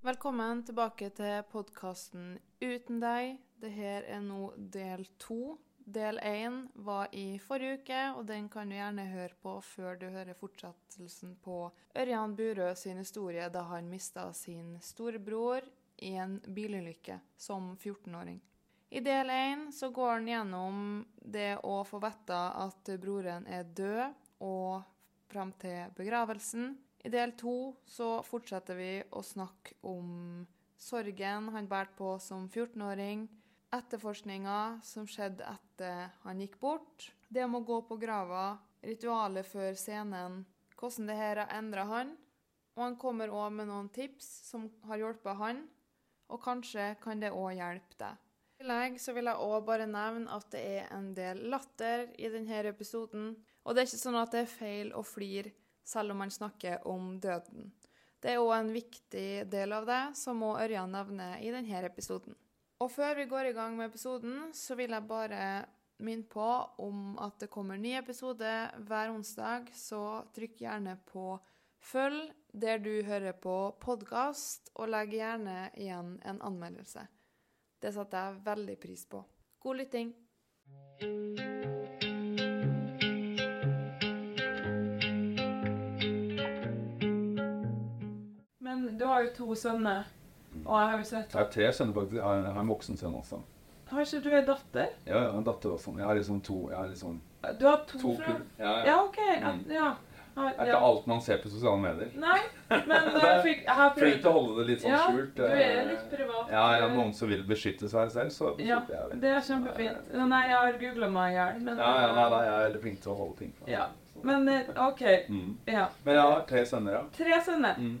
Velkommen tilbake til podkasten Uten deg. Dette er nå del to. Del én var i forrige uke, og den kan du gjerne høre på før du hører fortsettelsen på Ørjan Burø sin historie da han mista sin storebror i en bilulykke som 14-åring. I del én så går han gjennom det å få vite at broren er død, og fram til begravelsen. I del to så fortsetter vi å snakke om sorgen han bærte på som 14-åring, etterforskninga som skjedde etter han gikk bort, det om å gå på grava, ritualet før scenen, hvordan det her har endra han, og han kommer òg med noen tips som har hjulpet han, og kanskje kan det òg hjelpe deg. I tillegg så vil jeg òg bare nevne at det er en del latter i denne episoden, og det er ikke sånn at det er feil å flire selv om man snakker om døden. Det er òg en viktig del av det, som òg Ørjan nevner i denne episoden. Og før vi går i gang med episoden, så vil jeg bare minne på om at det kommer ny episode hver onsdag, så trykk gjerne på følg der du hører på podkast, og legg gjerne igjen en anmeldelse. Det setter jeg veldig pris på. God lytting. Men du har jo to sønner, og jeg har jo sett Jeg har tre sønner, faktisk. Jeg har, jeg har en voksen sønn også. Har ikke du en datter? Ja, jeg har en datter også. Jeg har liksom to jeg har liksom Du har to, to fra kull. Ja, ja. Ja, OK. Ja. Mm. ja. Det er ja. ikke alt man ser på sosiale medier. Nei, men jeg fikk Jeg har Flink til å holde det litt sånn Ja, skjult. du er eh, litt privat. Ja, ja, noen som vil beskytte seg selv, så Ja, beskytter jeg vel. det er kjempefint. Nei, jeg har googla meg i hjel, men Ja, ja, nei, nei, jeg er veldig flink til å holde ting. Ja. Men eh, OK. Mm. Ja. Men jeg har tre sønner, ja. Tre sønner. Mm.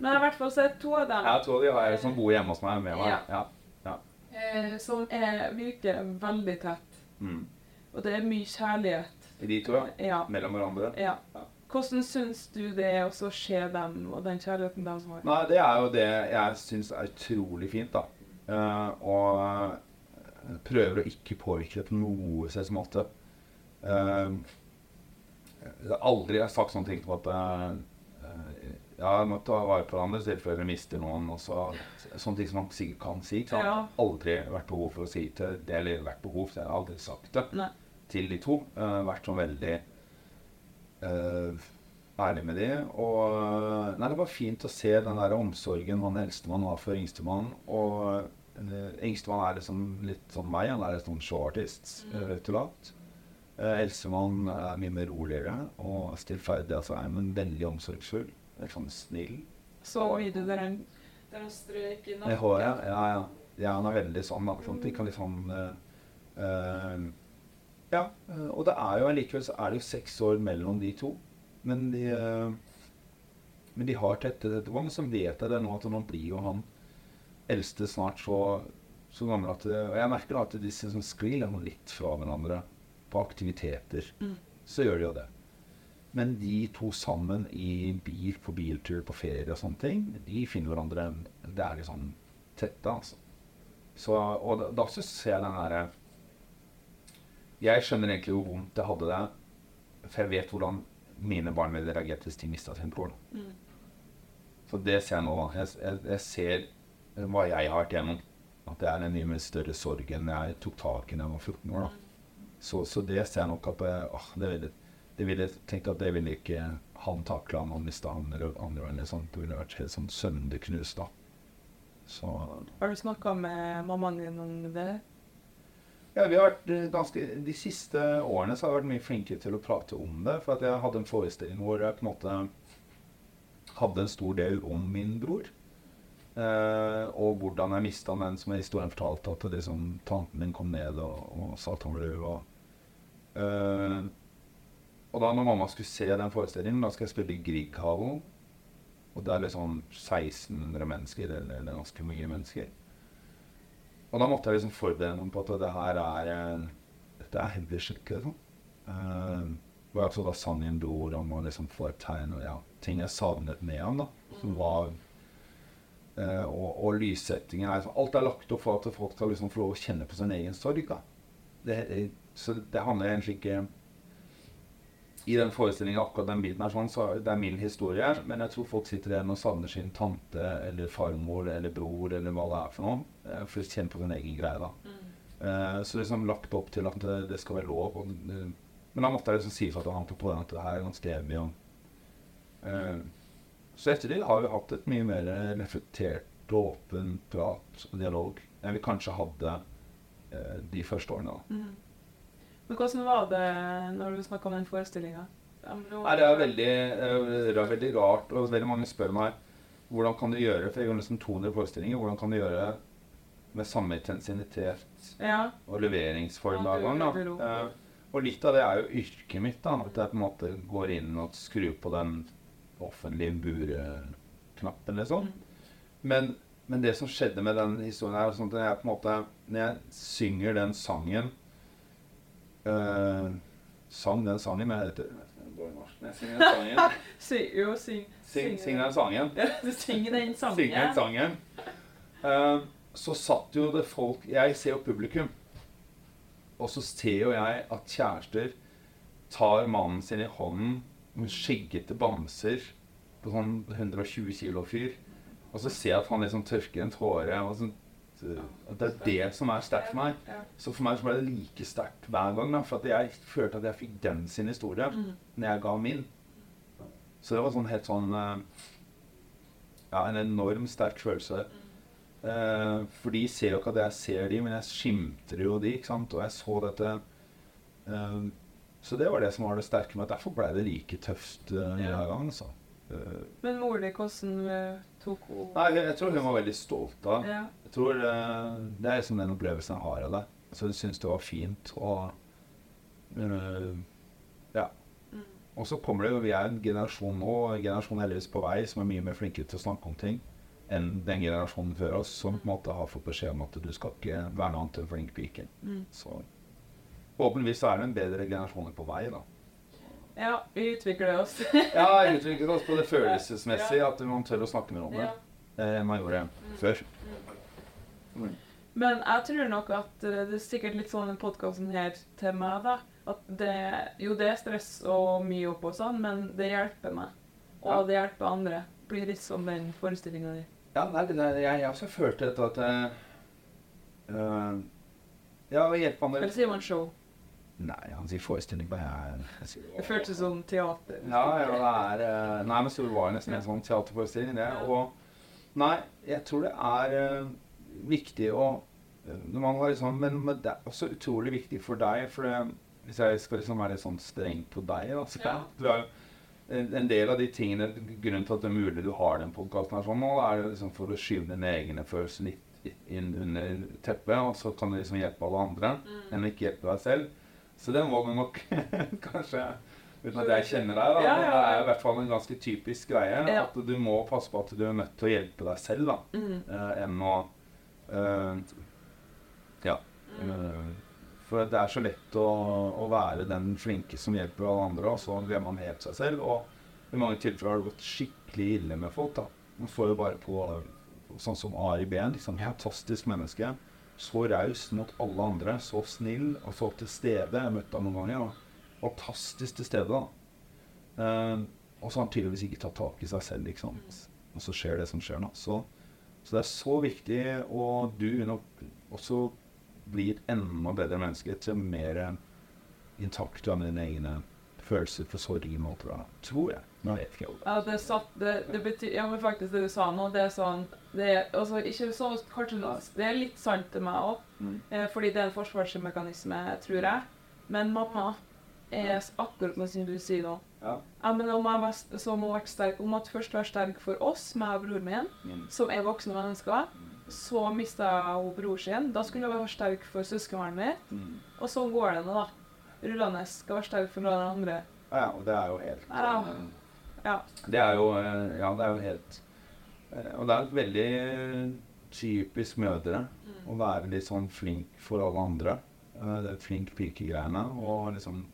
Men jeg har i hvert fall sett to av dem Ja, to av de har som bor hjemme hos meg med meg. Ja. Ja. eh, som er, virker veldig tett. Mm. Og det er mye kjærlighet. I De to, ja. Ja. Mellom hverandre. ja. Ja. Hvordan syns du det er å se dem, og den kjærligheten de har? Nei, det er jo det jeg syns er utrolig fint, da. Uh, og prøver å ikke påvirke det på noe slags måte. Uh, jeg har aldri sagt sånne ting som at eh, Ja, jeg må ta vare på hverandre i tilfelle jeg mister noen. Også. sånne ting som man sikkert kan si. Ikke? Ja. Aldri vært behov for å si til det, eller vært behov, for jeg har aldri sagt det Nei. til de to. Uh, vært sånn veldig uh, ærlig med de. Og nei, det var fint å se den der omsorgen han eldstemann har for yngstemann. Og uh, yngstemann er liksom litt sånn meg, han er litt sånn showartist, mm. rett og slett. Eldstemann er mye mer roligere og stillferdig, altså er men veldig omsorgsfull. Litt sånn snill. Så mye det der en, der en strøk i Det håret, ja. ja, ja. Ja, han er veldig sånn. da, Sånn, ikke liksom uh, uh, Ja. og det er jo allikevel så er det jo seks år mellom de to. Men de uh, Men de har tette tette bånd. Så vet jeg det nå at nå blir jo han eldste snart så, så gammel at Og jeg merker da at de som sklir litt fra hverandre på aktiviteter. Mm. Så gjør de jo det. Men de to sammen i bil, på biltur, på ferie og sånne ting, de finner hverandre Det er liksom tette, altså. Så, og da, da ser jeg den derre Jeg skjønner egentlig hvor vondt jeg hadde det, for jeg vet hvordan mine barn ville reagert hvis de mista sin bror. Så det ser jeg nå. Jeg, jeg, jeg ser hva jeg har vært gjennom. At det er en mye mer større sorg enn jeg tok tak i da jeg var 14 år. da. Så, så det ser jeg nok at jeg, åh, det ville, det ville tenkt at det ville ikke han takla om han mista eller andre veien. Sånn. Det ville vært helt sånn sønderknust da. Så Har du snakka med mammaen din om det? Ja, vi har vært eh, ganske, De siste årene så har jeg vært mye flinkere til å prate om det. For at jeg hadde en forestilling hvor jeg på en måte hadde en stor del om min bror. Eh, og hvordan jeg mista den, som historien fortalte, at liksom, tanten min kom ned og, og sa at han ble død. Eh, og da når mamma skulle se den forestillingen, da skal jeg spille i Grieghallen. Og det er liksom 1600 mennesker, eller, eller ganske mye mennesker. Og da måtte jeg liksom forberede meg på at det her er Dette er Hebblerskikk, liksom. Uh, og jeg så da sang en bror om å liksom få et tegn og ja, ting jeg savnet med ham, da. Som var uh, og, og lyssettingen er, Alt er lagt opp for at folk skal liksom få lov å kjenne på sin egen sorg. da. Det- så det handler egentlig ikke I den forestillingen, akkurat den biten her, sånn, så det er min historie. Men jeg tror folk sitter igjen og savner sin tante eller farmor eller bror eller hva det er for noe. eh, For å kjenne på sin egen greie. da. Eh, så liksom lagt opp til at det, det skal være lov. Og, uh, men da måtte jeg liksom si fra til han på den at det her er ganske evig. Uh, eh, så etter det har vi hatt et mye mer reflektert, åpen prat og dialog enn vi kanskje hadde eh, de første årene. da. Men hvordan var det når du snakka om den forestillinga? Nei, det er veldig, det er veldig rart, og veldig mange spør meg hvordan kan du gjøre, for jeg har nesten 200 forestillinger, hvordan kan du gjøre med samme intensitet Ja. og leveringsform hver ja, gang. da. Eh, og litt av det er jo yrket mitt, da, at jeg på en måte går inn og skrur på den offentlige bureknappen, liksom. sånn. Men, men det som skjedde med den historien her, er sånn at jeg på en måte, når jeg synger den sangen eh, Sang den sangen, med Si, jo, syng. Syng, syng den sangen. Du den sangen. Synge den sangen. Uh, så satt jo det folk Jeg ser jo publikum. Og så ser jo jeg at kjærester tar mannen sin i hånden med skjeggete bamser på sånn 120 kilo fyr. Og så ser jeg at han liksom tørker en tåre. Og sånn, at det er det som er sterkt for meg. Så for meg så ble det like sterkt hver gang. da, For jeg følte at jeg fikk den sin historie når jeg ga min. Så det var sånn helt sånn eh, Ja, en enorm sterk følelse. Eh, for de ser jo ikke at jeg ser de, men jeg skimter jo de, ikke sant. Og jeg så dette eh, Så det var det som var det sterke med at derfor ble det like tøft uh, hver gang. altså. Eh, Men moren din, hvordan eh, tok hun nei, jeg, tror hun var veldig stolt av Ja. Jeg tror uh, Det er liksom den opplevelsen jeg har av det. Så hun syntes det var fint. Og uh, ja. Og så kommer det jo Vi er en generasjon nå, en generasjon heldigvis på vei, som er mye mer flinkere til å snakke om ting enn den generasjonen før oss, som på en måte har fått beskjed om at du skal ikke være noe annet enn flink pike. Så forhåpentligvis er det en bedre generasjon på vei, da. Ja, vi utvikler oss. Ja, vi utviklet oss på det følelsesmessige, at man tør å snakke mer om det eh, enn man gjorde før. Men jeg tror nok at eh, det er sikkert litt sånn den podkasten her til meg, da. At det, jo, det er stress og mye opp og sånn, men det hjelper meg. Og Ja. det hjelper andre. Blir litt som den forestillinga di. Ja, nei, nei, jeg, jeg også følte dette at uh, Ja, å hjelpe andre Eller sier man show? Nei, han sier forestilling bare jeg, jeg Det føltes som teater. Ja, ja, det er eh, Nei, men så var det nesten en sånn teaterforestilling, det. Og Nei, jeg tror det er uh, viktig å eh, når man var liksom, men, men det er også utrolig viktig for deg, for det, hvis jeg skal liksom være sånn streng på deg da, så Ja. du er en, del av de tingene, grunnen til at det er mulig du har den podkasten her sånn nå, er liksom for å skyve dine egne følelser litt inn under teppet, og så kan du liksom hjelpe alle andre, enn ikke hjelpe deg selv. Så det må du nok kanskje Uten at jeg kjenner deg, da. Ja, ja, ja, Det er i hvert fall en ganske typisk greie. At du må passe på at du er nødt til å hjelpe deg selv, da. Mm. Uh, enn å uh, Ja. eh, For det er så lett å, å være den flinke som hjelper alle andre, og så glemmer man helt seg selv. Og i mange tilfeller har det gått skikkelig ille med folk. da. Man får jo bare på sånn som Ari Behn. Liksom, fantastisk menneske. Så raus mot alle andre. Så snill og så til stede. Jeg møtte ham noen ganger. ja. fantastisk til stede. da. Eh, og så har han tydeligvis ikke tatt tak i seg selv. sant? Og så skjer det som skjer nå. Så, så det er så viktig, og du nok også blir et enda bedre menneske til mer intakt av dine egne følelser for sorg i alt det. Tror jeg. Nå vet ikke jeg. Ja, det, satt, det, det betyr Ja, men faktisk det du sa nå, det er sånn Det er altså ikke så kanskje Det er litt sant til meg òg, eh, fordi det er en forsvarsmekanisme, tror jeg. Men mamma er akkurat med som du sier nå. Ja. Ja, men om jeg var, så må vært sterk, om at først være sterk for oss, meg og broren min, Mm. som er voksne mennesker. Så mista jeg bror sin. Da skulle jeg være sterk for søskenbarnet mitt. Mm. Og så går det nå, da. Rullende sterk for noen andre. Ja, ja, og det er jo helt Ja. eh, Ja. Det er jo eh, Ja, det er jo helt eh, Og det er veldig eh, typisk mødre å være litt sånn flink for alle andre. Eh, Det er flink pike-greiene. Og liksom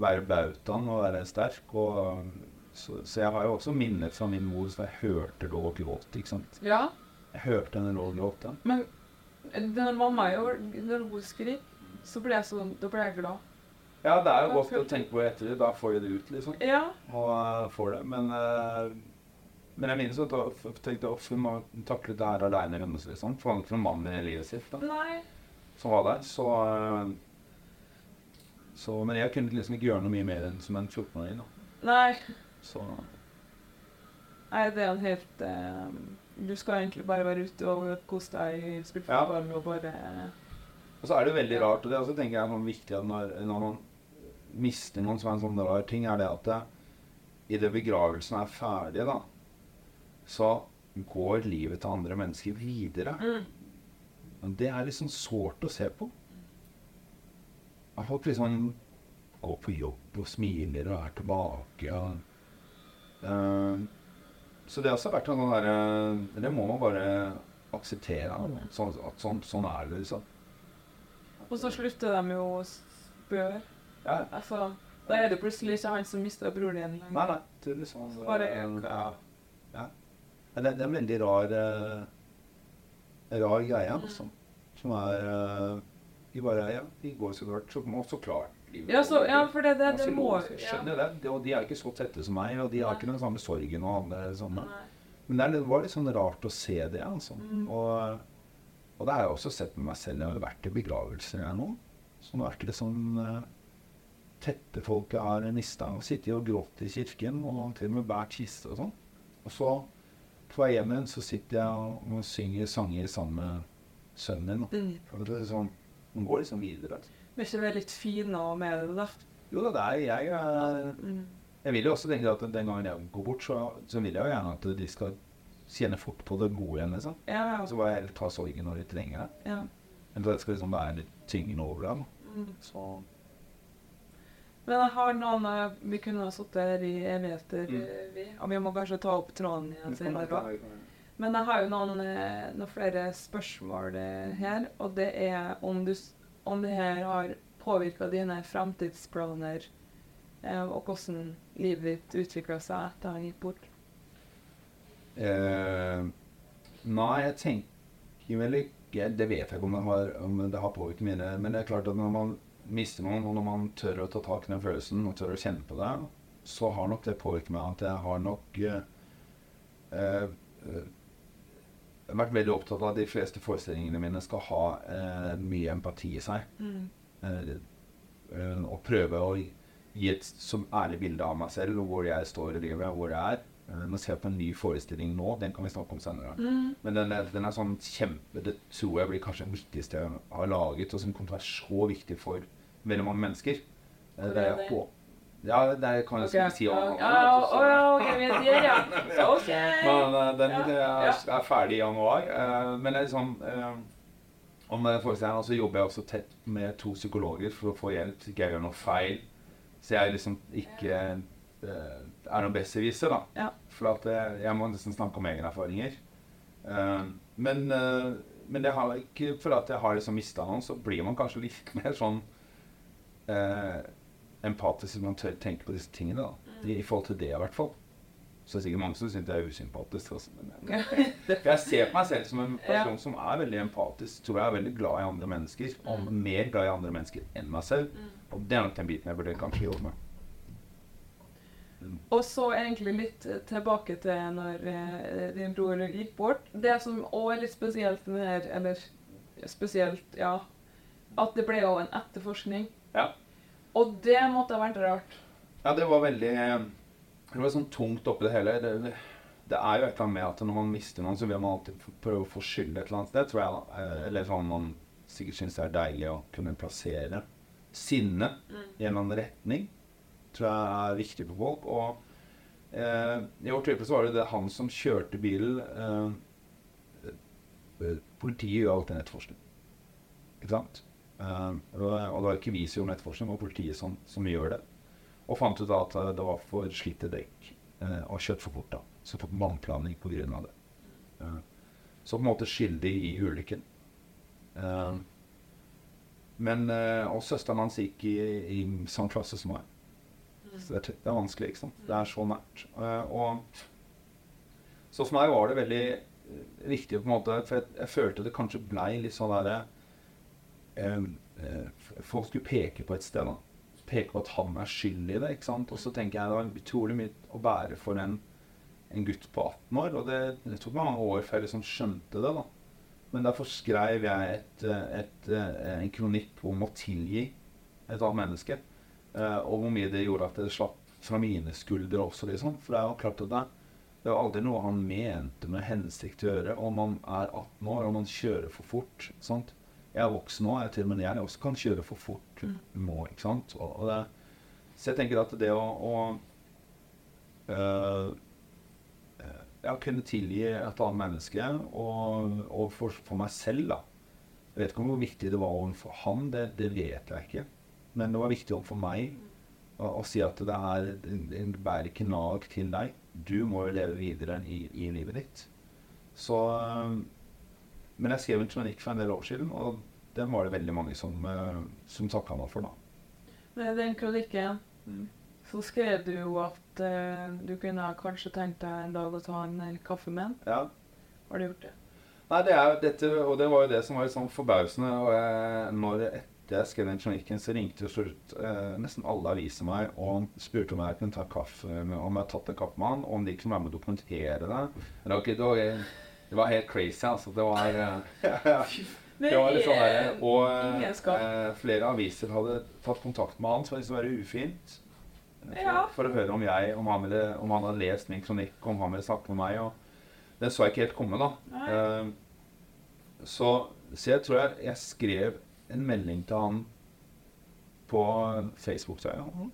være bautaen og være sterk. Og, så, så jeg har jo også minner fra min mor så jeg hørte lå gråt. ikke sant? ja. Jeg hørte henne lå og gråte. Men når mamma gjør Når hun skriver, så blir jeg sånn Da blir jeg glad. Ja, det er jo godt å tenke på etter det. Da får jeg det ut, liksom. Ja. og uh, får det. Men, uh, men jeg minnes at jeg tenkte at hun må takle det her aleine. Liksom. For han ikke noen mann i livet sitt da, Nei. som var der. Så, uh, så Men jeg kunne liksom ikke gjøre noe mye mer enn som en 14-åring. da. Nei. Så Nei, det er en helt Du skal egentlig bare være ute og kose deg, spille Ja. fotball og bare Og så er det veldig rart, og det også tenker jeg er sånn viktig at når, når man mister noen som er en sånn rar ting, er det at det, i det begravelsen er ferdig, da, så går livet til andre mennesker videre. Men det er liksom sårt å se på. At folk liksom går på jobb og smiler og er tilbake. Og, uh, så det har også vært en sånn derre Det må man bare akseptere. Sånn, at sånn, sånn er det, liksom. Og så slutter de jo å spørre. Ja. Altså, da er det plutselig ikke han som mista broren din Nei, lenger. nei. Det er liksom Bare- ja. ja. Men Det, det er en veldig rar uh, rar greie, altså. Som er uh, De bare Ja, de går så klart. Så, må så klart Ja, så, ja, for det, det, det må Jeg skjønner det. Og de er ikke så tette som meg, og de har ikke den samme sorgen og alle sånne. Nei. Men det, er, var litt sånn rart å se det, altså. Mm. Og, og det har jeg også sett med meg selv. Jeg har vært i begravelser her nå. Som har ikke det sånn eh, tette folket er nista. Og sitter og gråter i kirken, og til og med bært kiste og sånn. Og så på vei hjem igjen så sitter jeg og, synger sanger sammen med sønnen min. Mm. Det er sånn, Man går liksom videre. Men ikke være litt fin og med det, da? Jo da, det er jeg. er- Mm. Jeg vil jo også tenke at den gangen jeg går bort, så, så vil jeg jo gjerne at de skal kjenne fort på det gode igjen. liksom. Ja, ja. Så bare ta sorgen når de trenger det. ja. Men det skal liksom være litt tyngende over dem. Mm. Så Men jeg har noen eh, Vi kunne ha sittet her i evigheter, Mm. eh, vi. Og vi må kanskje ta opp tråden igjen senere òg. Men jeg har jo noen, eh, noen flere spørsmål her, og det er om, du, om det her har påvirka dine fremtidsplaner, eh, og hvordan livet ditt utvikla seg etter han gikk bort. Eh, nei, jeg tenker vel ikke Det vet jeg ikke om det har, om det har påvirket mine Men det er klart at når man mister man, og når man tør å ta tak i den følelsen og tør å kjenne på det, så har nok det påvirket meg at jeg har nok eh, eh, eh, vært veldig opptatt av at de fleste forestillingene mine skal ha eh, mye empati i seg. Mm. eh, og prøve å gi et så ærlig bilde av meg selv og hvor jeg står i livet, hvor jeg er. Eh, Nå ser jeg på en ny forestilling nå, den kan vi snakke om senere. Men den er, den er sånn kjempe Det tror jeg blir kanskje den viktigste jeg har laget, og som kommer til å være så viktig for veldig mange mennesker. Eh, Det er jeg på Ja, det kan jeg okay. si om. Ja, ja, å, ja, ok, vi er der, ja. Så, OK. Men uh, den Ja, er, er ferdig i januar. Uh, men det er liksom eh, Om den forestillingen så jobber jeg også tett med to psykologer for å få hjelp så ikke jeg gjør noe feil. Så jeg liksom ikke eh, er noen besserwisser, da. Ja. For at eh, jeg må nesten snakke om egne erfaringer. Uh, men, uh, men det har ikke for at jeg har liksom mista noen, så blir man kanskje litt mer sånn eh, empatisk hvis man tør tenke på disse tingene. da. I, I forhold til det, i hvert fall. Så det er sikkert mange som syns jeg er usympatisk. Altså. Men, jeg, jeg ser på meg selv som en person som er veldig empatisk. Tror jeg er veldig glad i andre mennesker. Og mer glad i andre mennesker enn meg selv. Og det er nok den biten jeg burde kanskje jobbe med. Og så egentlig litt tilbake til når eh, din bror gikk bort. Det som òg er litt spesielt med det her, eller spesielt, ja At det ble jo en etterforskning. Ja. Og det måtte ha vært rart. Ja, det var veldig Det var sånn tungt oppi det hele. Det, det, det er jo et eller annet med at når man mister noen, så vil man alltid prøve å få skyld et eller annet sted, tror jeg. da. Eh, Eller sånn man sikkert syns det er deilig å kunne plassere sinne i en eller annen retning. Tror jeg er viktig for folk. Og eh, i vårt tilfelle så var det, det han som kjørte bilen. Eh, eh, politiet gjør alltid en etterforskning. Ikke sant? Eh, og, det var ikke vi som gjorde nettforskning, det var politiet som, som gjør det. Og fant ut at eh, det var for slitte dekk eh, og kjørt for fort. da. Så fikk vannplaning av det. Så på en måte skyldig i ulykken. Men Og søsteren hans gikk i, i samme klasse som meg. Så det er, det er vanskelig, ikke sant. Det er så nært. Og så for meg var det veldig viktig på en måte, for jeg, jeg følte det kanskje blei litt sånn derre Folk skulle peke på et sted, da. Peke på at han er skyld i det. ikke sant? Og så tenker jeg det var utrolig mye å bære for en, en gutt på 18 år. Og det, det tok mange år før jeg liksom skjønte det. da. Men derfor skrev jeg et, eh, et, eh, en kronikk om å tilgi et annet menneske. Eh, og hvor mye det gjorde at det slapp fra mine skuldre også, liksom. For det er jo klart at det, det var aldri noe han mente med hensikt å gjøre. Om man er 18 år og man kjører for fort. sant? Jeg er voksen nå, jeg til og med jeg også kan kjøre for fort nå. ikke sant? Og, og det, så jeg tenker at det å, å øh, ja, kunne tilgi et annet menneske, og, og for, for meg selv, da Jeg vet ikke om hvor viktig det var overfor han, det, det vet jeg ikke. Men det var viktig overfor meg å, å si at det er en bærer ikke nag til deg. Du må jo leve videre i, i livet ditt. Så Men jeg skrev en kronikk for en del år siden, og den var det veldig mange som, øh, som takka meg for, da. Med den kronikken så skrev du jo at uh, du kunne kanskje tenkt deg en dag å ta en eh, kaffe med han. Ja. Har du gjort det? Nei, det er jo dette, og det var jo det som var litt sånn forbausende. Og jeg, når etter jeg skrev den kronikken, så ringte jo slutt eh, nesten alle aviser meg og spurte om jeg kunne ta kaffe med, om jeg hadde tatt en kaffe med han, om de kunne være med å dokumentere det. Det var, ikke, var, det var helt crazy, altså. Det var eh, Det var litt sånn her, Og eh, flere aviser hadde tatt kontakt med han, så det være ufint. For, for å høre om jeg, om han, ville, om han hadde lest min kronikk, om han ville snakke med meg. Og det så jeg ikke helt komme, da. Eh, så, så jeg tror jeg, jeg skrev en melding til han på Facebook, tror jeg.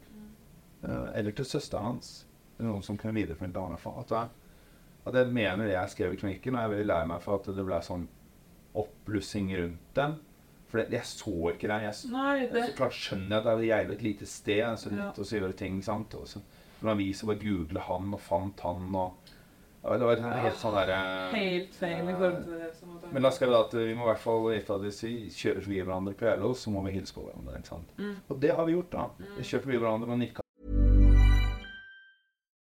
Eh, eller til søsteren hans. Noen som kunne videreformidle han. At det fall, At jeg, mener det jeg skrev i kronikken, og jeg er veldig lei meg for at det ble sånn oppblussing rundt den. For det, jeg så ikke det. Jeg, Nei, det så klart skjønner jeg at det er jævlig et lite sted, så Ja. lett å gjøre ting, sant. Og så når aviser bare googlet han og fant han og Det var helt sånn derre helt feil i forhold til det som var Men da skrev jeg at vi må i hvert fall vite at hvis vi kjører forbi hverandre på Jello, så må vi hilse på hverandre. ikke sant? Og det har vi gjort, da. Vi kjørte forbi hverandre og nikka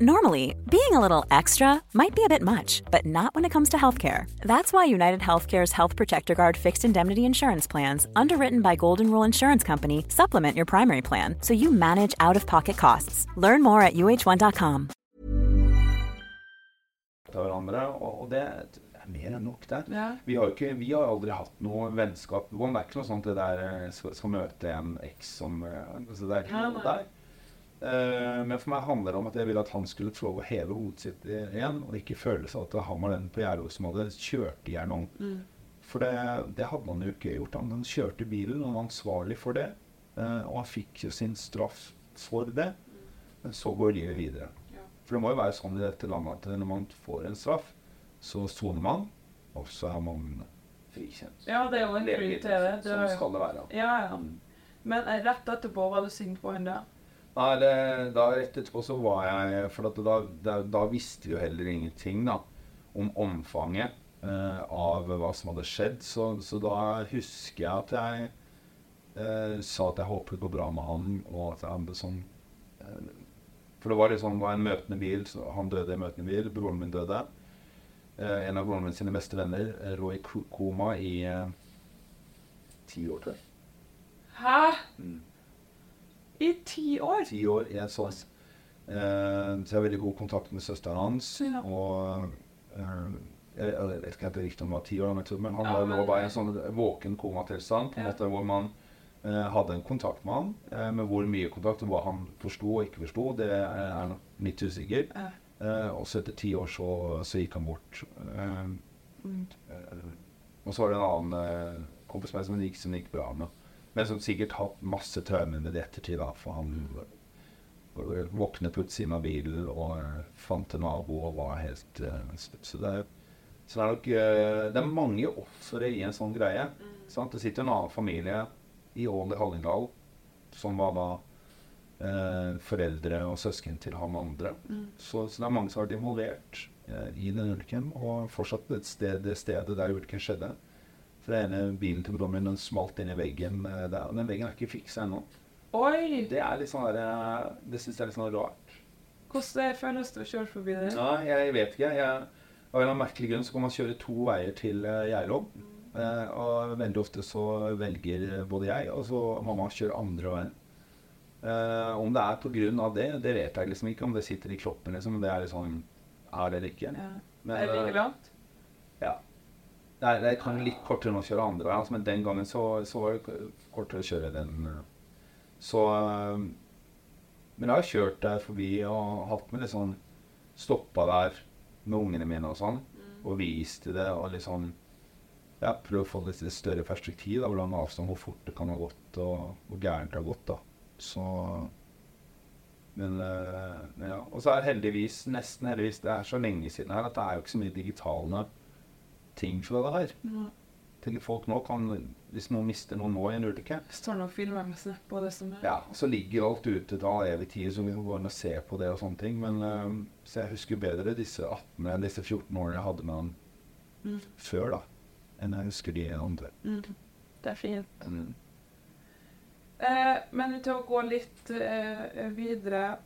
Normally, being a little extra might be a bit much, but not when it comes to healthcare. That's why United Healthcare's Health Protector Guard fixed indemnity insurance plans, underwritten by Golden Rule Insurance Company, supplement your primary plan so you manage out of pocket costs. Learn more at uh1.com. av hverandre, og og det er mer enn nok der. Ja. Vi har jo ikke, vi har aldri hatt noe vennskap. Det er ikke noe sånt det der eh, skal, skal møte en eks som eh, altså Det er ikke Nei, noe der. Eh, men for meg handler det om at jeg ville at han skulle få lov å heve hodet sitt igjen, og ikke føle seg at han var den på Gjerdet som hadde kjørt i hjel noen. Mm. For det, det hadde han jo ikke gjort. Han, kjørte bilen, han var ansvarlig for det. eh, og han fikk jo sin straff for det. Men så går livet videre. For det må jo være sånn i dette landet at når man får en straff, så soner man, og så er man frikjent. Ja, det er jo en grunn til det. det Sånn skal det være. Ja, ja. Men eh, rett etterpå var du sint på henne? Nei, det, da rett etterpå så var jeg For at da, da, da visste vi jo heller ingenting da, om omfanget eh, av hva som hadde skjedd. Så, så da husker jeg at jeg eh, sa at jeg håpet på bra med han, og at jeg sånn eh, For det var liksom det var en møtende bil. Så han døde i møtende bil. Broren min døde. Eh, en av broren min sine beste venner eh, lå i koma i eh, ti år, tror jeg. Hæ? Mm. I ti år? ti år i en sånn. Eh, så jeg har veldig god kontakt med søsteren hans. Ja. Og eh, jeg, jeg vet ikke helt riktig om det var ti år, men men han Ja, var- men- bare i en sånn våken komatilstand, på en Ja. måte, hvor man eh, hadde en kontakt med han. Eh, men hvor mye kontakt, og hva han forsto og ikke forsto, det er, nok litt usikker. Ja. Eh, og så etter ti år så, så gikk han bort. Mm. og så var det en annen kompis med som det gikk, som det gikk bra med. Men som sikkert hatt masse traumer med det ettertid, da, for han våknet plutselig med bilen og eh, fant en nabo og var helt uh. Så det er, så det er nok uh, Det er mange ofre i en sånn greie. Sant? Det sitter en annen familie i Ål i Hallingdal som var da uh, foreldre og søsken til han andre. Så, så det er mange som har vært involvert i den ulykken, og fortsatt et sted, det stedet der ulykken skjedde. For den ene bilen til broren min den smalt inn i veggen eh, der, og den veggen er ikke fiksa ennå. Oi! Det er litt sånn der, eh, det syns jeg er litt sånn rart. Hvordan føles det å kjøre forbi det? Ja, jeg vet ikke. Jeg, av en eller annen merkelig grunn så kan man kjøre to veier til uh, Geilo. Eh, og veldig ofte så velger eh, både jeg og så mamma kjøre andre veien. Eh, om det er av det, det vet jeg liksom ikke. Om det sitter i kroppen, liksom. Det er litt sånn Er det eller ikke? Ja. Men, er det like eh, langt? Ja. Det er, kan litt kortere enn å kjøre andre veien, altså, men den gangen så, så var det kortere å kjøre den. eh. Så eh, Men jeg har kjørt der forbi og hatt med litt sånn Stoppa der med ungene mine og sånn, og vist det og liksom ja, Prøve å få litt større perspektiv, da, hvordan avstand, hvor fort det kan ha gått, og hvor gærent det har gått. da. Så men, eh, men ja. Og så er heldigvis, nesten heldigvis, det er så lenge siden her at det er jo ikke så mye digitale ting fra det her. Ja. Til folk nå kan, Hvis noen mister noen nå i en ulykke, Står med snap på det som er? ja, så ligger alt ute all evig tid, så vi kan gå inn og se på det og sånne ting. Men eh, Så jeg husker bedre disse 18 enn disse 14 årene jeg hadde med han Mm. før, da. Enn jeg husker de andre. Mm. Det er fint. Mm. Eh, men til å gå litt eh, videre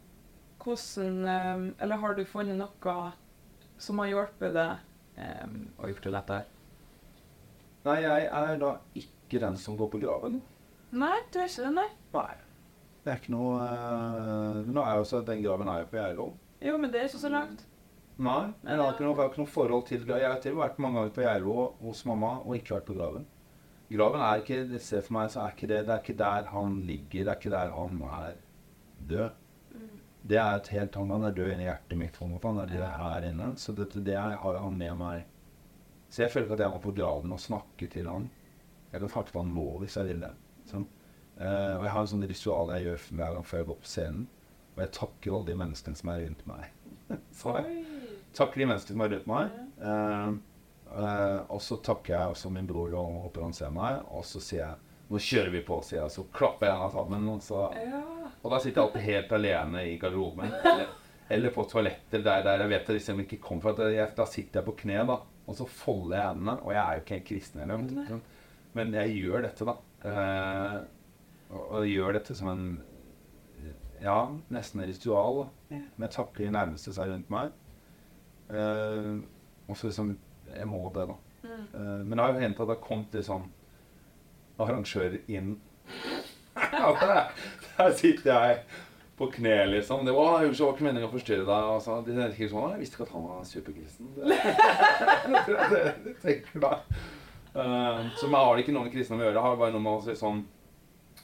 Hvordan eh, Eller har du funnet noe som har hjulpet deg eh, å gjøre dette her? Nei, jeg er da ikke den som går på graven. Nei, du er ikke det, nei? Nei. Det er ikke noe eh, Nå er jo også Den graven er jo på Geilo. Jo, men det er ikke så langt. Nei, jeg har ikke noe, ikke noe forhold til graven. Jeg har til og vært mange ganger på Geilo hos mamma og ikke vært på graven. Graven er ikke Se for meg så er ikke det, det er ikke der han ligger, det er ikke der han er død. Det er et helt annet. Han er død inni hjertet mitt. Han er det her inne. Så dette, det er- har han med meg. Så jeg føler at jeg må på graven og snakke til han. Jeg kan snakke til han nå hvis jeg vil det. Sånn. Uh, og jeg har en sånn ritual jeg gjør hver gang før jeg går på scenen. Og jeg takker alle de menneskene som er rundt meg. Så jeg takker de menneskene som er rundt meg. Uh, uh, og så takker jeg også min bror og håper han ser meg. Og så sier jeg nå kjører vi på, sier jeg. Så klapper jeg henne sammen. Og, så, Ja. og da sitter jeg alltid helt alene i garderoben. Eller, eller på toaletter der, der jeg vet at liksom ikke kommer fra. Jeg, da sitter jeg på kne, da. Og så folder jeg hendene. Og jeg er jo ikke helt kristen heller. sånn. Men jeg gjør dette, da. Eh, og, og jeg gjør dette som en ja, nesten et ritual. da. Med jeg takker de nærmeste seg rundt meg. Eh, og så liksom Jeg må det, da. Eh, men det har jo hendt at det har kommet litt sånn arrangører inn. Der, der sitter jeg på kne, liksom. Det var jo ikke meningen å forstyrre deg. Altså. så, de tenker sånn Jeg visste ikke at han var superkristen. Det, tenker da. Uh, så meg har ikke noe med kristne å gjøre. Jeg har bare noe med å si sånn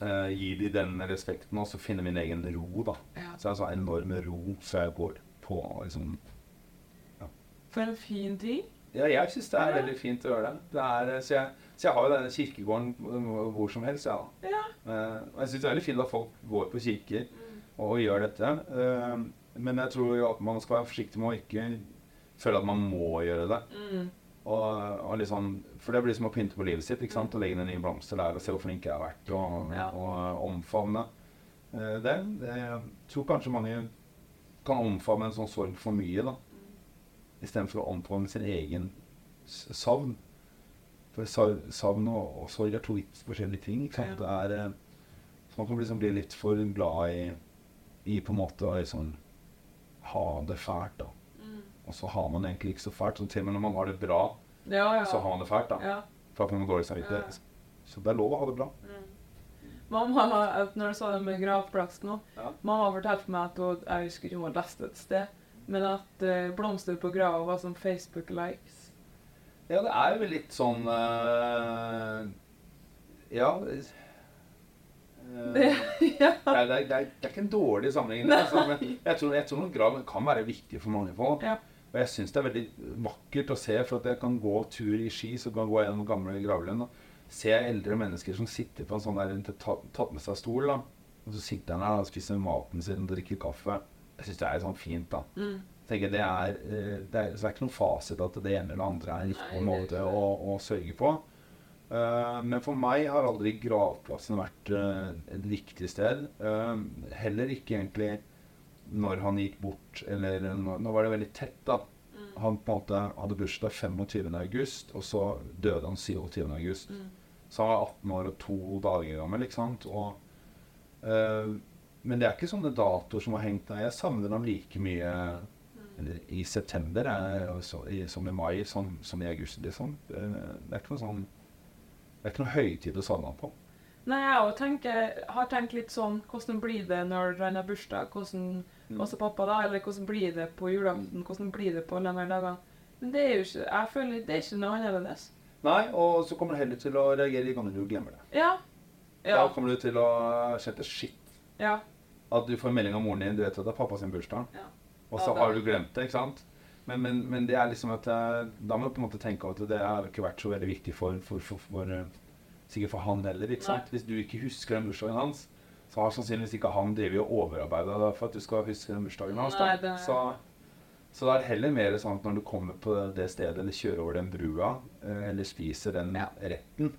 uh, Gi de den respekten, og så finne min egen ro, da. Ja. Så jeg har så enorm ro før jeg går på liksom ja. For en fin tid. Ja, jeg syns det er veldig fint å gjøre det. det er, eh, så, jeg, så jeg har jo denne kirkegården hvor- hvor som helst, ja. Ja. Eh, og jeg syns det er veldig fint at folk går på kirker og gjør dette. Eh, men jeg tror jo at man skal være forsiktig med å ikke føle at man må gjøre det. Mm. Og, og liksom, for det blir som å pynte på livet sitt. ikke sant? Å legge ned nye blomster der og se hvor flink jeg har vært, og, Ja. og omfavne eh, det. det. Jeg tror kanskje mange kan omfavne en sånn sorg for mye, da. Istedenfor å omfavne sin egen savn. For sa- savn og, sorg er to vidt forskjellige ting. Det er, eh, så man kan liksom bli litt for glad i, i på en måte å liksom ha det fælt, da. Og så har man egentlig ikke så fælt. Så til og med når man har det bra, Ja, ja. så har man det fælt. da. ja. For at man har dårlig samvittighet. Så det er lov å ha det bra. Mamma, når du sa det med gravplass nå, Ja. mamma fortalte meg at hun, jeg husker hun leste et sted, men at uh, blomster på grava var som Facebook-likes. Ja, det er jo litt sånn uh, Ja. Uh, Det, ja. det, er, det, er, det, er, ikke en dårlig sammenligning. Altså, men jeg tror, jeg tror noen grav kan være viktig for mange folk. Ja. Og jeg syns det er veldig vakkert å se, for at jeg kan gå tur i Ski, så kan jeg gå gjennom gamle gravlund og se eldre mennesker som sitter på en sånn der tatt med seg stol. da. Og så sitter han der og spiser maten sin og drikker kaffe. Jeg syns det er sånn fint, da. Mm. Tenker det er, eh, det er, så det er ikke noen fasit at det ene eller andre er riktig måte å, å sørge på. Uh, men for meg har aldri gravplassen vært uh, et riktig sted. Uh, heller ikke egentlig når han gikk bort, eller nå, nå var det veldig tett, da. Han på en måte hadde bursdag 25. august, og så døde han 27. august. Så han var 18 år og to dager gammel, ikke sant. Og, men det er ikke sånne datoer som har hengt der. Jeg savner dem like mye i september så, i, som i mai, som, som i august, liksom. Det, er ikke noe sånn Det er ikke noe høytid å savne på. Nei, jeg tenker, har tenkt litt sånn Hvordan blir det når han har bursdag? Hvordan, Også pappa, da? Eller hvordan blir det på julaften? Hvordan blir det på alle de dagene? Men det er jo ikke Jeg føler det er ikke noe annerledes. Nei, og så kommer du heller til å reagere de gangene du glemmer det. Ja. Ja. Da kommer du til å kjenne shit. ja. At du får melding av moren din, du vet at det er pappa sin bursdag. Ja. Og så har du glemt det, ikke sant? Men, men, men det er liksom at jeg, da må du på en måte tenke at det har ikke vært så veldig viktig for, for, for, for eh, Sikkert for han heller, ikke sant? Hvis du ikke husker den bursdagen hans, så har sannsynligvis ikke han drevet og overarbeida deg for at du skal huske den bursdagen hans. Nei, det- Så, så det er heller mer sånn at når du kommer på det stedet, eller kjører over den brua, eh, eller spiser den retten,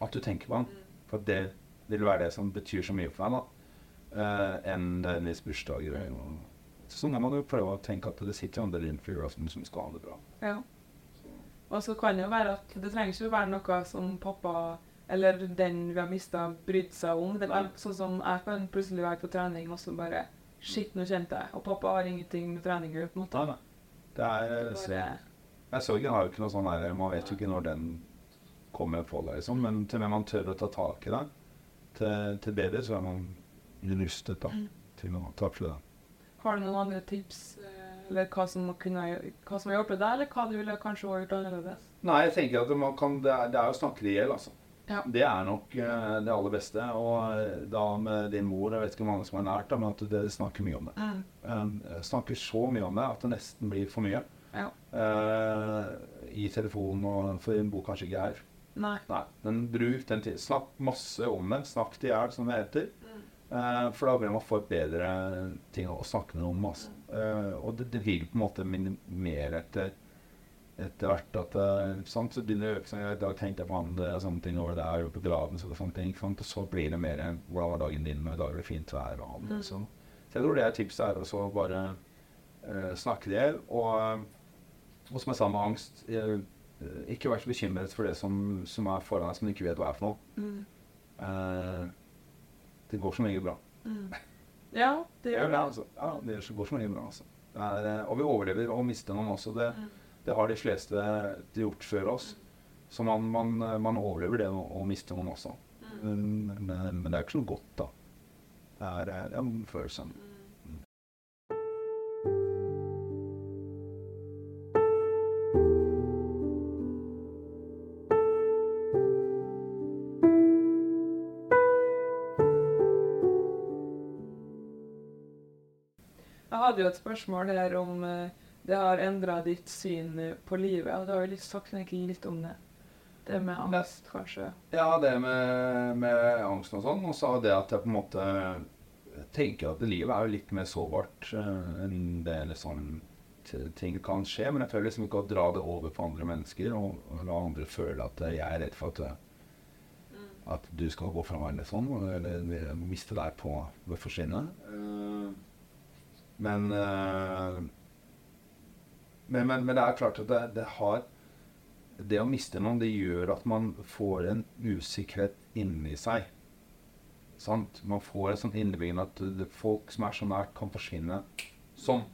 at du tenker på han. For det vil være det som betyr så mye for deg, da. Eh, enn deres bursdager. og- Sånn må man jo prøve å tenke at det sitter andre rundt på julaften som skal ha det bra. Ja. Og så kan det jo være at det trenger ikke å være noe som pappa eller den vi har mista, brydde seg om. Det er sånn som jeg kan plutselig være på trening og så bare Shit, nå kjente jeg. Og pappa har ingenting med trening å gjøre. på en måte. Nei, nei. Det er så, ikke, jeg Sorgen har jo ikke noe sånn der Man vet jo ikke når den kommer på deg, liksom. Men til med man tør å ta tak i det, til, til bedre, så er man rustet da, til å takle det. har du noen andre tips? eh, Eller hva som, kunne, hva som har hjulpet deg, eller hva du ville kanskje ha gjort annerledes? Nei, jeg tenker at man kan, det, er, det er å snakke det i hjel, altså. Ja. Det er nok uh, det aller beste. Og eh, da med din mor, jeg vet ikke hvor mange som har lært det, men at dere snakker mye om det. Mm. Um, snakker så mye om det at det nesten blir for mye. Ja. Uh, I telefonen, og, for hun bor kanskje ikke her. Nei. Nei, men bruk den til. Snakk masse om det. Snakk til hjel, som det heter. Eh, for da vil man få et bedre ting å snakke om. Altså. Uh, og det, det vil på en måte minimere etter, etter hvert at uh, sant? Så begynner det å øke seg. I dag tenkte jeg på det er sånne ting over det er jo på graven, så det er sånne ting. sant? Og så blir det mer hvordan var dagen din, og i dag er det fint vær. og han, så. så jeg tror det er tipset er å bare snakke det. Og, og som jeg sa med angst eh, ikke vær så bekymret for det som, som er foran deg, som du ikke vet hva er for noe. Mm. Eh, det går som regel bra. Ja, det gjør det, altså. Ja, det går så mye bra, altså. Er, eh, og vi overlever å miste noen også. Det, Mm. det har de fleste gjort før oss. Så man, man, man overlever det å, å miste noen også. Mm. Men, men, det er ikke så godt, da. Det er, eh, det er en følelse. Jeg hadde jo et spørsmål her om eh, det har endra ditt syn eh, på livet. Og du har jo litt sagt egentlig litt om det. Det med angst, kanskje. Ja, det med, med angst og sånn. Og så det at jeg på en måte tenker at livet er jo litt mer sårbart eh, enn det liksom ting kan skje. Men jeg føler liksom ikke å dra det over på andre mennesker og, og la andre føle at jeg er redd for at, eh, at du skal gå fra meg eller sånn, eller miste deg på ved forsvinne. Men, eh, men, men Men det er klart at det, det har det å miste noen, det gjør at man får en usikkerhet inni seg. Sant? Man får et sånt innebyggen at folk som er så nært, kan forsvinne sånn.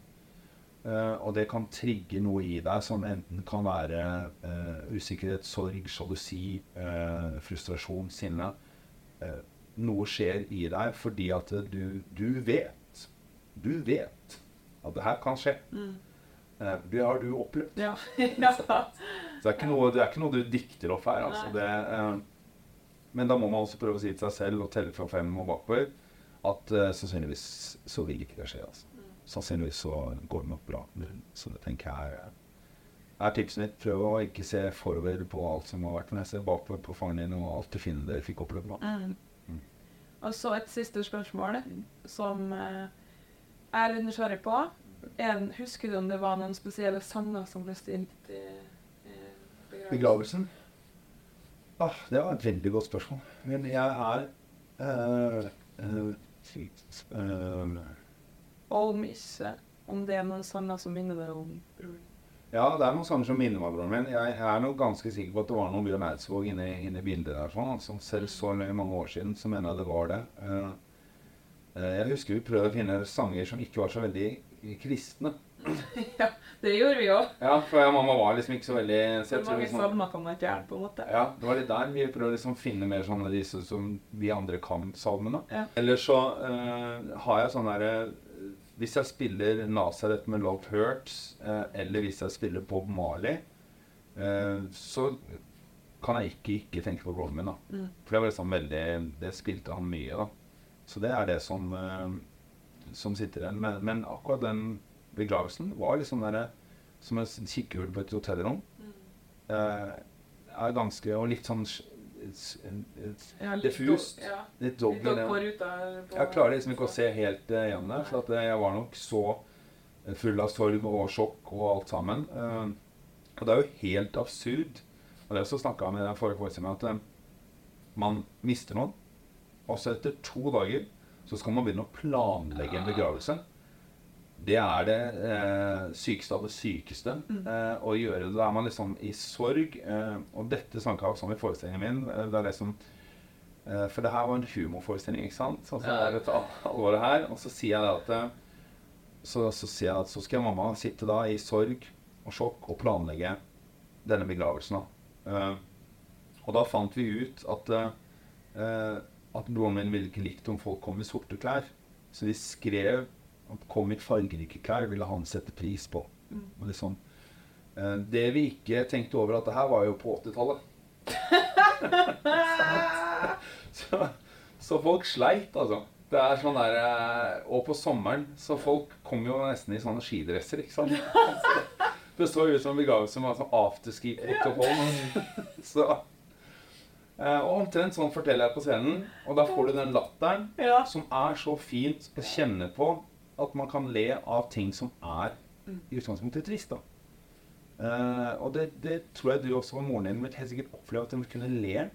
Uh, og det kan trigge noe i deg som enten kan være uh, usikkerhet, sorg, sjalusi, uh, frustrasjon, sinne. Noe skjer i deg fordi at du, du vet, du vet at det her kan skje. Mm. det har du opplevd. Ja. ja. Så det er noe, det er ikke noe du dikter opp her. Altså. Det, eh, men da må man også prøve å si til seg selv og telle fra fem og bakover at eh, sannsynligvis så vil ikke det skje. Altså. Sannsynligvis så går det nok bra. Så det tenker jeg er, er tipset mitt. Prøv å ikke se forover på alt som har vært, men se bakover på fanget din og alt du finner dere fikk oppleve. Mm. Mm. Og så et siste spørsmål som eh, jeg er litt nysgjerrig på. En, husker du om det var noen spesielle sanger som ble stilt i, i begravelsen? Begravelsen? Ah, det var et veldig godt spørsmål. Men jeg er uh, uh, uh, Old misse. Om det er noen sanger som minner deg om broren. Ja, det er noen sanger som minner meg om broren min. Jeg, jeg er nok ganske sikker på at det var noen Bjørn Eidsvåg inne, inne i bildet der. Sånn. Altså, selv så mange år siden så mener jeg det var det. Eh, jeg husker vi prøvde å finne sanger som ikke var så veldig kristne. ja, det gjorde vi òg. Ja, for jeg, mamma var liksom ikke så veldig så jeg tror mange liksom- salmer kan man ikke på en måte? Ja, det var litt der vi prøvde liksom å finne mer sånne disse som vi andre kan salmene. Ja. Eller så uh, har jeg sånn derre Hvis jeg spiller Nazareth med Love Hurts, uh, eller hvis jeg spiller Bob Marley, uh, så kan jeg ikke ikke tenke på broren min. da. Mm. For det var liksom veldig Det spilte han mye, da. Så det er det som, eh, som sitter igjen. Men, men akkurat den begravelsen var liksom der, som et kikkehull på et hotellrom. Eh, er ganske Og litt sånn Ja, litt diffust. Do, ja. Litt dobbel. Jeg klarer liksom ikke å se helt uh, igjen det. For at eh, jeg var nok så eh, full av sorg og sjokk og alt sammen. Uh, og det er jo helt absurd. Og det så snakka jeg med den forrige forestillingen at uh, man mister noen, og så etter to dager så skal man begynne å planlegge en begravelse. Det er det eh, sykeste av det sykeste. Eh, å gjøre. Da er man liksom i sorg. Eh, og dette snakka jeg også om i forestillingen min. Eh, det er liksom Eh, For det her var en humorforestilling, ikke sant? Så, så er det et alvoret her. Og så sier jeg det at eh, så, så sier jeg at så skal mamma sitte da i sorg og sjokk og planlegge denne begravelsen. da. Eh, og da fant vi ut at at min ville ikke likt om folk kom i sorte klær. Så de skrev at kom i fargerike klær, ville han sette pris på. Og liksom, det vi ikke tenkte over at det her var jo på 80-tallet. så, så folk sleit, altså. Det er sånn der, eh, Og på sommeren så folk kom jo nesten i sånne skidresser, ikke sant. Det så ut som vi ga med sånn afterski-protokoll. så Og omtrent sånn forteller jeg på scenen. Og da får du den latteren Ja. som er så fint å kjenne på at man kan le av ting som er i utgangspunktet trist. da. Uh, og det, det tror jeg du også og moren din vil helt sikkert oppleve at de kunne le.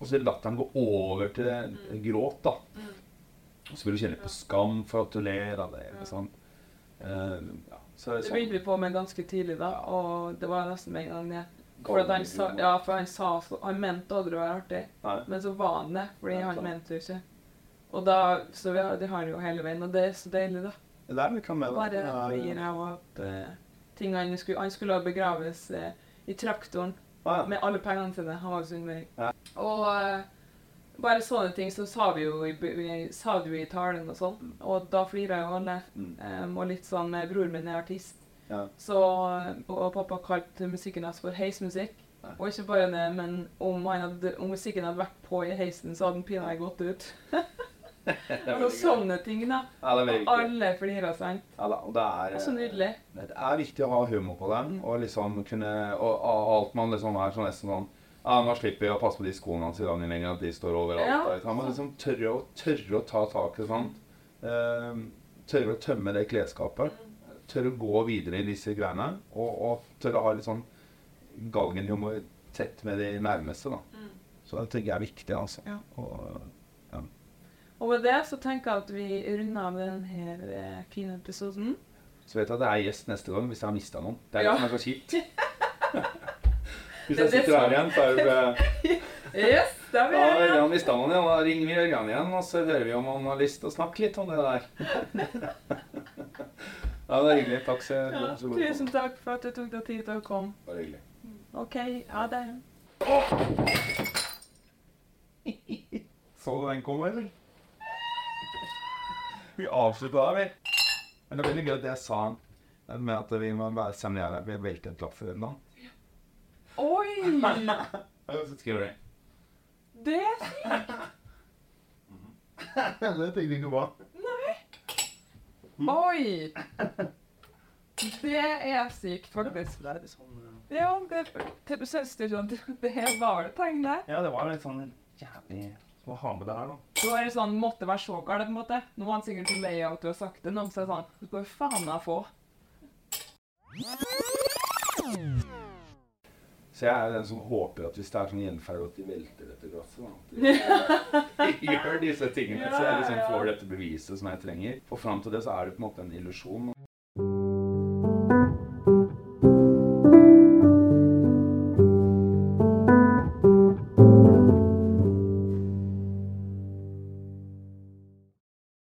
Og så latteren gå over til gråt. da. Og så vil du kjenne på skam for at du ler av det. Eller sånn. Uh, ja, så så. det sånn. begynte vi på med ganske tidlig, da, og det var nesten med en gang jeg for han sa, ja, for han sa så, Han mente aldri å være artig, Nei. men så var han det, fordi Ja, han mente det ikke. Og da, så vi har, det har jo hele veien, og det er så deilig, da. Det er vi kan med, da. Bare Ja, jeg opp at eh, tingene skulle, Han skulle begraves eh, i traktoren Ah, ja. med alle pengene sine. Han var jo sunnmøring. Ja. Og uh, bare sånne ting så sa vi jo i, vi sa det jo i talen og sånn, og da flira jo alle. Mm. Um, og litt sånn med Bror min er artist, Ja. så, og pappa kalte musikken hans for heismusikk. Ja. Og ikke bare det, men om, han hadde, om musikken hadde vært på i heisen, så hadde den pinadø gått ut. Og sånne ting, da. Ja, det er veldig. Alle flirer, sant. Ja, da, det er, Så nydelig. Det er viktig å ha humor på dem, og liksom kunne Og, og alt man liksom er sånn nesten sånn ja, nå slipper vi å passe på de skoene hans i dag lenger, at de står overalt. Ja. ikke sant? Man liksom tørre å, tørre å ta tak i sånt. Eh, tørre å tømme det klesskapet. Tørre å gå videre i disse greiene. Og, og tørre å ha litt sånn galgenhumor tett med de nærmeste, da. Så det tenker jeg er viktig, altså. Ja. Og, Og med det så tenker jeg at vi runder av denne eh, fine episoden. så vet jeg at det er gjest neste gang hvis jeg har mista noen. Det er Ja. det som er så kjipt. Hvis jeg sitter her igjen, så er det Yes, der Ja, er vi. Ørjan mista noen igjen. Da ringer vi Ørjan igjen, og så hører vi om han har lyst til å snakke litt om det der. ja, det er hyggelig. Takk så, Ja, så god. tusen takk for at du tok deg tid til å komme. Bare hyggelig. OK, ha det. Så du den komme, eller? Vi avslutta der, vi. Men det er veldig gøy at jeg sa med at vi må være semiære. Vi velter en klapp for den da. Oi! Ja, så skriver jeg. Det er sykt. Det tenkte jeg ikke på. Oi! Det er sykt, faktisk. Det er litt sånn... Ja, det, det, synes du sånn, det var det tegn der. Ja, det var litt sånn jævlig å ha med det her, da. Det var litt sånn, måtte være så galt, på en måte. Nå var han sikkert lei av at du har sagt det, nå, så er det sånn, du skal jo faen meg få. Så jeg er den som håper at hvis det er sånn gjenferd at de velter dette glasset. At de gjør disse tingene, så jeg liksom får dette beviset som jeg trenger. Og fram til det så er det på en måte en illusjon.